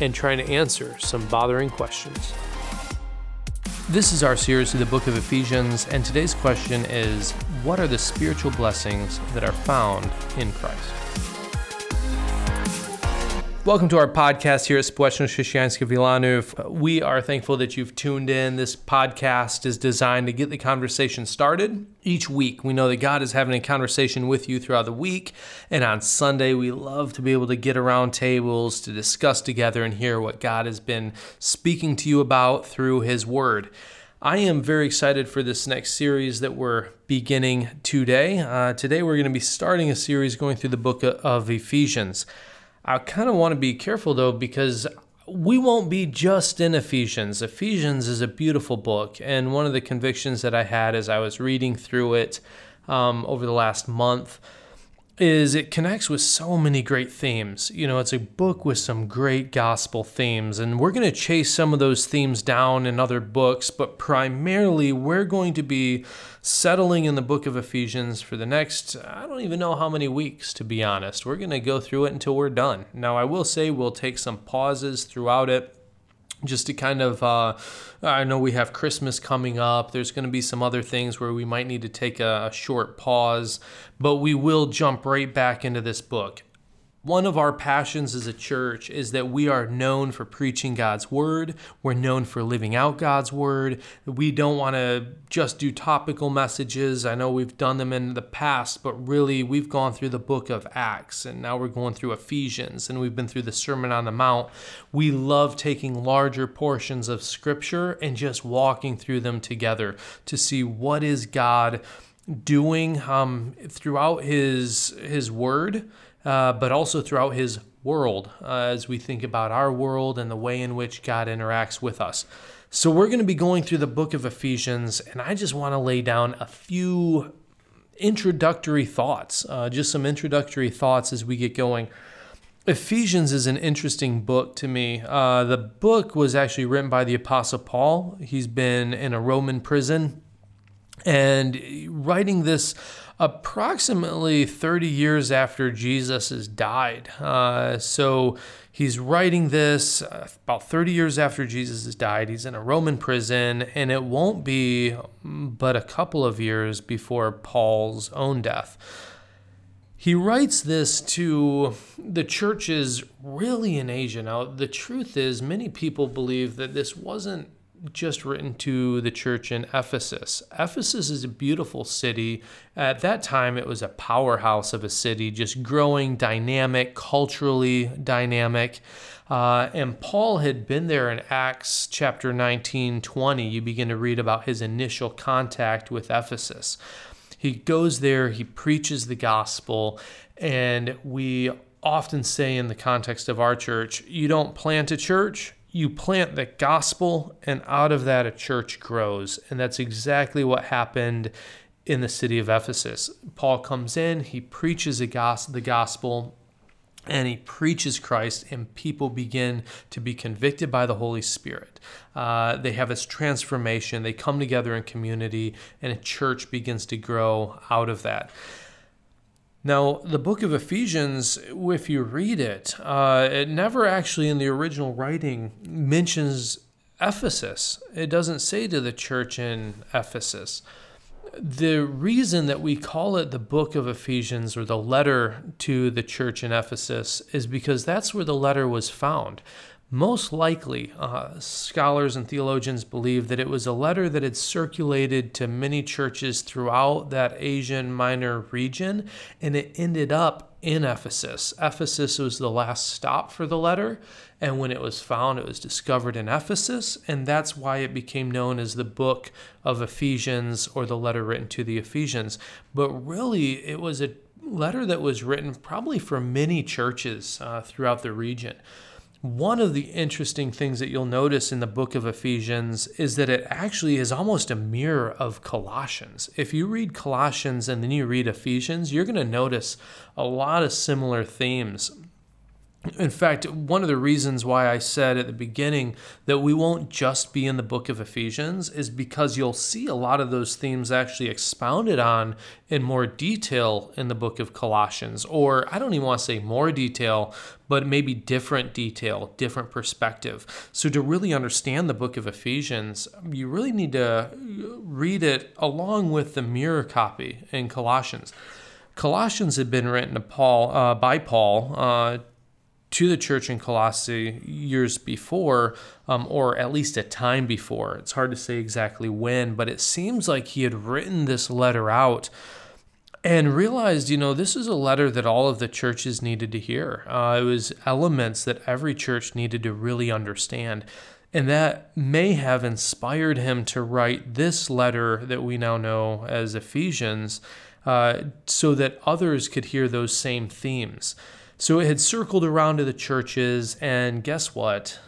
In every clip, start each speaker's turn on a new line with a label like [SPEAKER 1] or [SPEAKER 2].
[SPEAKER 1] and trying to answer some bothering questions. This is our series through the book of Ephesians, and today's question is What are the spiritual blessings that are found in Christ? Welcome to our podcast here at Społeczność Chrześcijańska Wilanów. We are thankful that you've tuned in. This podcast is designed to get the conversation started each week. We know that God is having a conversation with you throughout the week, and on Sunday, we love to be able to get around tables to discuss together and hear what God has been speaking to you about through His Word. I am very excited for this next series that we're beginning today. Uh, today, we're going to be starting a series going through the book of Ephesians. I kind of want to be careful though, because we won't be just in Ephesians. Ephesians is a beautiful book. And one of the convictions that I had as I was reading through it um, over the last month is it connects with so many great themes. You know, it's a book with some great gospel themes, and we're going to chase some of those themes down in other books, but primarily we're going to be settling in the book of Ephesians for the next, I don't even know how many weeks, to be honest. We're going to go through it until we're done. Now, I will say we'll take some pauses throughout it just to kind of uh, i know we have christmas coming up. There's going to be some other things where we might need to take a, a short pause but we will jump right back into this book one of our passions as a church is that we are known for preaching God's word. We're known for living out God's word. We don't want to just do topical messages. I know we've done them in the past, but really we've gone through the book of Acts and now we're going through Ephesians and we've been through the Sermon on the Mount. We love taking larger portions of scripture and just walking through them together to see what is God doing um, throughout his his word uh, but also throughout his world uh, as we think about our world and the way in which God interacts with us. So, we're going to be going through the book of Ephesians, and I just want to lay down a few introductory thoughts, uh, just some introductory thoughts as we get going. Ephesians is an interesting book to me. Uh, the book was actually written by the Apostle Paul. He's been in a Roman prison and writing this approximately 30 years after Jesus has died. Uh, so he's writing this uh, about 30 years after Jesus has died. He's in a Roman prison, and it won't be but a couple of years before Paul's own death. He writes this to the churches really in Asia. Now, the truth is, many people believe that this wasn't just written to the church in Ephesus. Ephesus is a beautiful city. At that time, it was a powerhouse of a city, just growing, dynamic, culturally dynamic. Uh, and Paul had been there in Acts chapter 19 20. You begin to read about his initial contact with Ephesus. He goes there, he preaches the gospel, and we often say in the context of our church, you don't plant a church, you plant the gospel, and out of that, a church grows. And that's exactly what happened in the city of Ephesus. Paul comes in, he preaches the gospel, and he preaches Christ, and people begin to be convicted by the Holy Spirit. Uh, they have this transformation, they come together in community, and a church begins to grow out of that. Now, the book of Ephesians, if you read it, uh, it never actually in the original writing mentions Ephesus. It doesn't say to the church in Ephesus. The reason that we call it the book of Ephesians or the letter to the church in Ephesus is because that's where the letter was found. Most likely, uh, scholars and theologians believe that it was a letter that had circulated to many churches throughout that Asian Minor region, and it ended up in Ephesus. Ephesus was the last stop for the letter, and when it was found, it was discovered in Ephesus, and that's why it became known as the book of Ephesians or the letter written to the Ephesians. But really, it was a letter that was written probably for many churches uh, throughout the region. One of the interesting things that you'll notice in the book of Ephesians is that it actually is almost a mirror of Colossians. If you read Colossians and then you read Ephesians, you're going to notice a lot of similar themes. In fact, one of the reasons why I said at the beginning that we won't just be in the book of Ephesians is because you'll see a lot of those themes actually expounded on in more detail in the book of Colossians. Or I don't even want to say more detail, but maybe different detail, different perspective. So, to really understand the book of Ephesians, you really need to read it along with the mirror copy in Colossians. Colossians had been written to Paul uh, by Paul uh, to the church in Colossae years before, um, or at least a time before. It's hard to say exactly when, but it seems like he had written this letter out and realized, you know, this is a letter that all of the churches needed to hear. Uh, it was elements that every church needed to really understand. And that may have inspired him to write this letter that we now know as Ephesians uh, so that others could hear those same themes. So it had circled around to the churches, and guess what?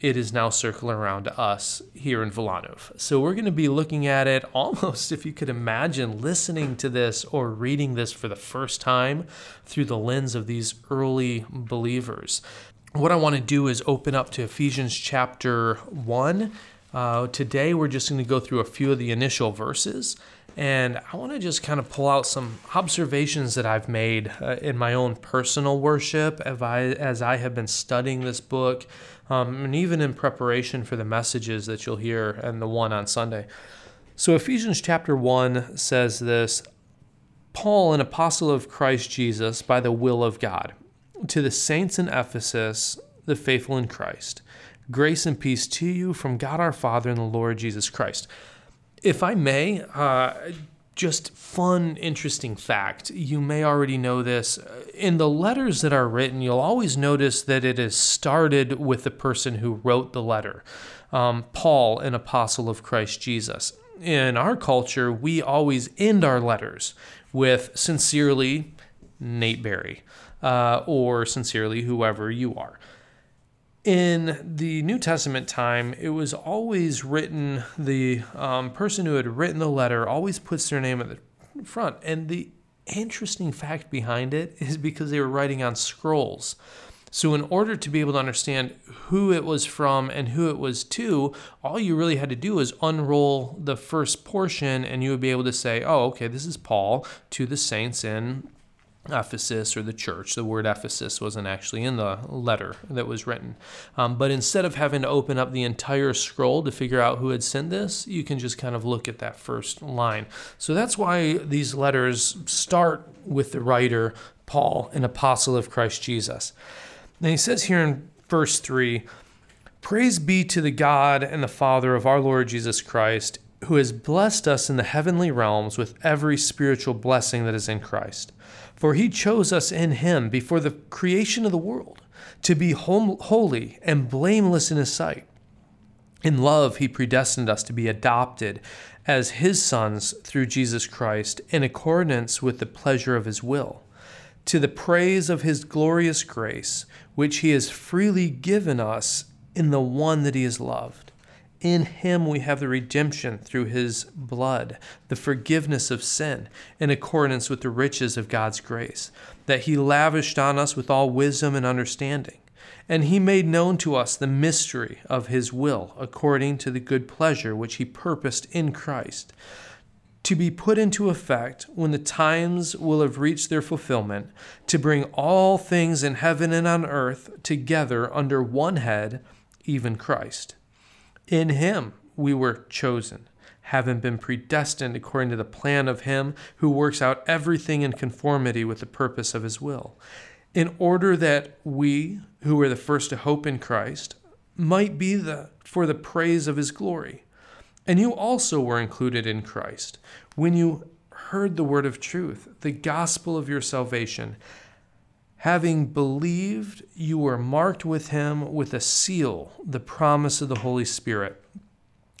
[SPEAKER 1] It is now circling around to us here in Wilanów. So we're going to be looking at it almost, if you could imagine, listening to this or reading this for the first time through the lens of these early believers. What I want to do is open up to Ephesians chapter 1. Uh, today, we're just going to go through a few of the initial verses. And I want to just kind of pull out some observations that I've made uh, in my own personal worship as I, as I have been studying this book, um, and even in preparation for the messages that you'll hear and the one on Sunday. So, Ephesians chapter 1 says this Paul, an apostle of Christ Jesus, by the will of God, to the saints in Ephesus, the faithful in Christ, grace and peace to you from God our Father and the Lord Jesus Christ. If I may, uh, just fun, interesting fact. You may already know this. In the letters that are written, you'll always notice that it is started with the person who wrote the letter. Um, Paul, an apostle of Christ Jesus. In our culture, we always end our letters with sincerely, Nate Berry, uh, or sincerely, whoever you are in the New Testament time, it was always written, the um, person who had written the letter always puts their name at the front. And the interesting fact behind it is because they were writing on scrolls. So, in order to be able to understand who it was from and who it was to, all you really had to do was unroll the first portion and you would be able to say, oh, okay, this is Paul to the saints in Ephesus or the church. The word Ephesus wasn't actually in the letter that was written. Um, but instead of having to open up the entire scroll to figure out who had sent this, you can just kind of look at that first line. So that's why these letters start with the writer, Paul, an apostle of Christ Jesus. And he says here in verse 3 Praise be to the God and the Father of our Lord Jesus Christ, who has blessed us in the heavenly realms with every spiritual blessing that is in Christ for he chose us in him before the creation of the world to be holy and blameless in his sight. In love, he predestined us to be adopted as his sons through Jesus Christ in accordance with the pleasure of his will, to the praise of his glorious grace, which he has freely given us in the one that he has loved. In him we have the redemption through his blood, the forgiveness of sin, in accordance with the riches of God's grace, that he lavished on us with all wisdom and understanding. And he made known to us the mystery of his will, according to the good pleasure which he purposed in Christ, to be put into effect when the times will have reached their fulfillment, to bring all things in heaven and on earth together under one head, even Christ in him we were chosen, having been predestined according to the plan of him who works out everything in conformity with the purpose of his will, in order that we, who were the first to hope in Christ, might be the for the praise of his glory. And you also were included in Christ when you heard the word of truth, the gospel of your salvation. Having believed, you were marked with him with a seal, the promise of the Holy Spirit,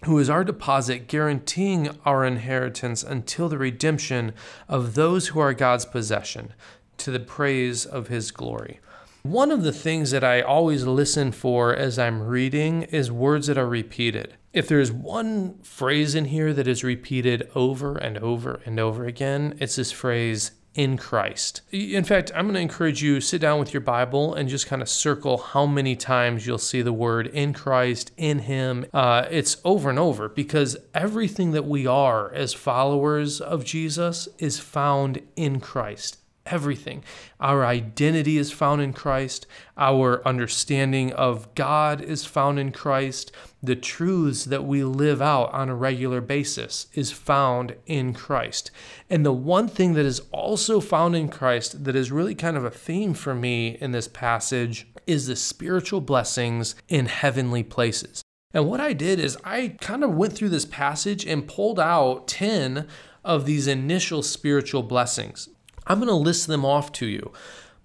[SPEAKER 1] who is our deposit, guaranteeing our inheritance until the redemption of those who are God's possession, to the praise of his glory. One of the things that I always listen for as I'm reading is words that are repeated. If there's one phrase in here that is repeated over and over and over again, it's this phrase, in Christ. In fact, I'm going to encourage you sit down with your Bible and just kind of circle how many times you'll see the word in Christ, in Him. Uh, it's over and over because everything that we are as followers of Jesus is found in Christ everything. Our identity is found in Christ. Our understanding of God is found in Christ. The truths that we live out on a regular basis is found in Christ. And the one thing that is also found in Christ that is really kind of a theme for me in this passage is the spiritual blessings in heavenly places. And what I did is I kind of went through this passage and pulled out 10 of these initial spiritual blessings. I'm going to list them off to you.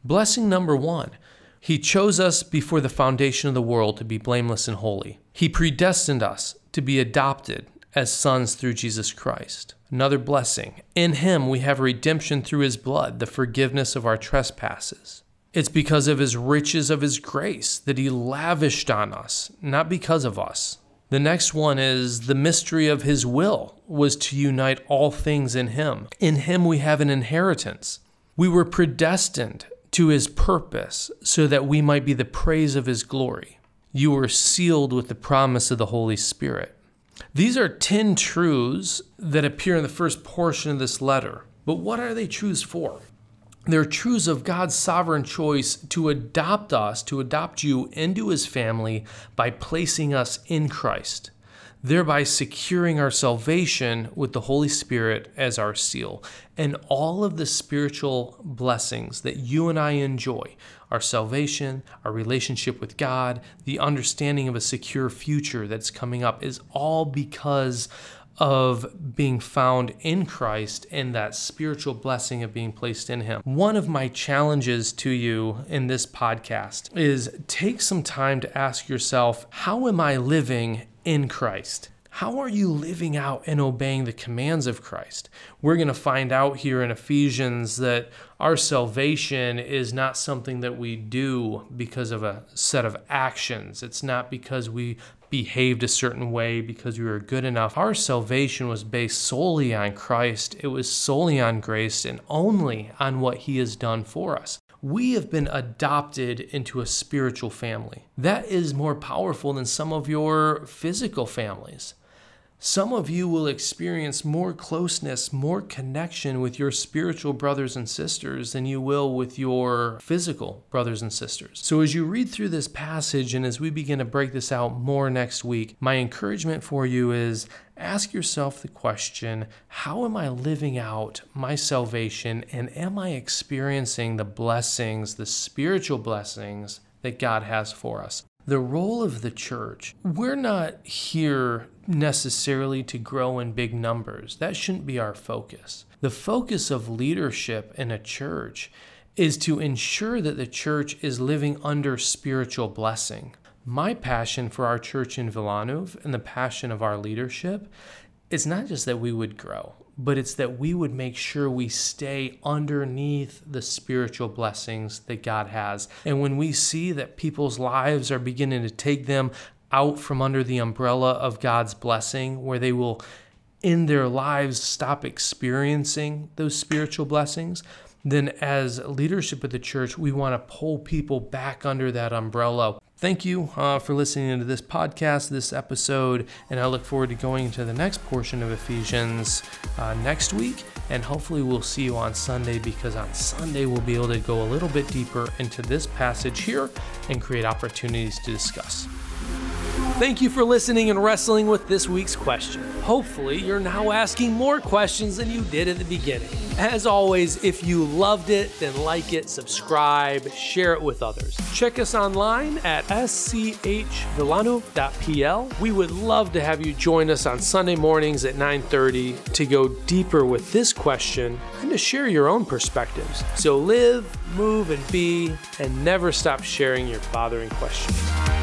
[SPEAKER 1] Blessing number one He chose us before the foundation of the world to be blameless and holy. He predestined us to be adopted as sons through Jesus Christ. Another blessing. In Him we have redemption through His blood, the forgiveness of our trespasses. It's because of His riches of His grace that He lavished on us, not because of us. The next one is the mystery of his will was to unite all things in him. In him we have an inheritance. We were predestined to his purpose so that we might be the praise of his glory. You were sealed with the promise of the Holy Spirit. These are 10 truths that appear in the first portion of this letter. But what are they truths for? They're truths of God's sovereign choice to adopt us, to adopt you into his family by placing us in Christ, thereby securing our salvation with the Holy Spirit as our seal. And all of the spiritual blessings that you and I enjoy our salvation, our relationship with God, the understanding of a secure future that's coming up is all because of being found in Christ and that spiritual blessing of being placed in Him. One of my challenges to you in this podcast is take some time to ask yourself, how am I living in Christ? How are you living out and obeying the commands of Christ? We're going to find out here in Ephesians that our salvation is not something that we do because of a set of actions. It's not because we behaved a certain way because we were good enough. Our salvation was based solely on Christ, it was solely on grace and only on what He has done for us. We have been adopted into a spiritual family. That is more powerful than some of your physical families. Some of you will experience more closeness, more connection with your spiritual brothers and sisters than you will with your physical brothers and sisters. So, as you read through this passage and as we begin to break this out more next week, my encouragement for you is ask yourself the question how am I living out my salvation and am I experiencing the blessings, the spiritual blessings that God has for us? the role of the church, we're not here necessarily to grow in big numbers. That shouldn't be our focus. The focus of leadership in a church is to ensure that the church is living under spiritual blessing. My passion for our church in Wilanów and the passion of our leadership is not just that we would grow but it's that we would make sure we stay underneath the spiritual blessings that God has. And when we see that people's lives are beginning to take them out from under the umbrella of God's blessing, where they will in their lives stop experiencing those spiritual blessings, then as leadership of the church, we want to pull people back under that umbrella Thank you uh, for listening to this podcast, this episode, and I look forward to going into the next portion of Ephesians uh, next week. And hopefully, we'll see you on Sunday because on Sunday, we'll be able to go a little bit deeper into this passage here and create opportunities to discuss. Thank you for listening and wrestling with this week's question. Hopefully, you're now asking more questions than you did at the beginning. As always, if you loved it, then like it, subscribe, share it with others. Check us online at schwilanów.pl. We would love to have you join us on Sunday mornings at 9:30 to go deeper with this question and to share your own perspectives. So live, move, and be, and never stop sharing your bothering questions.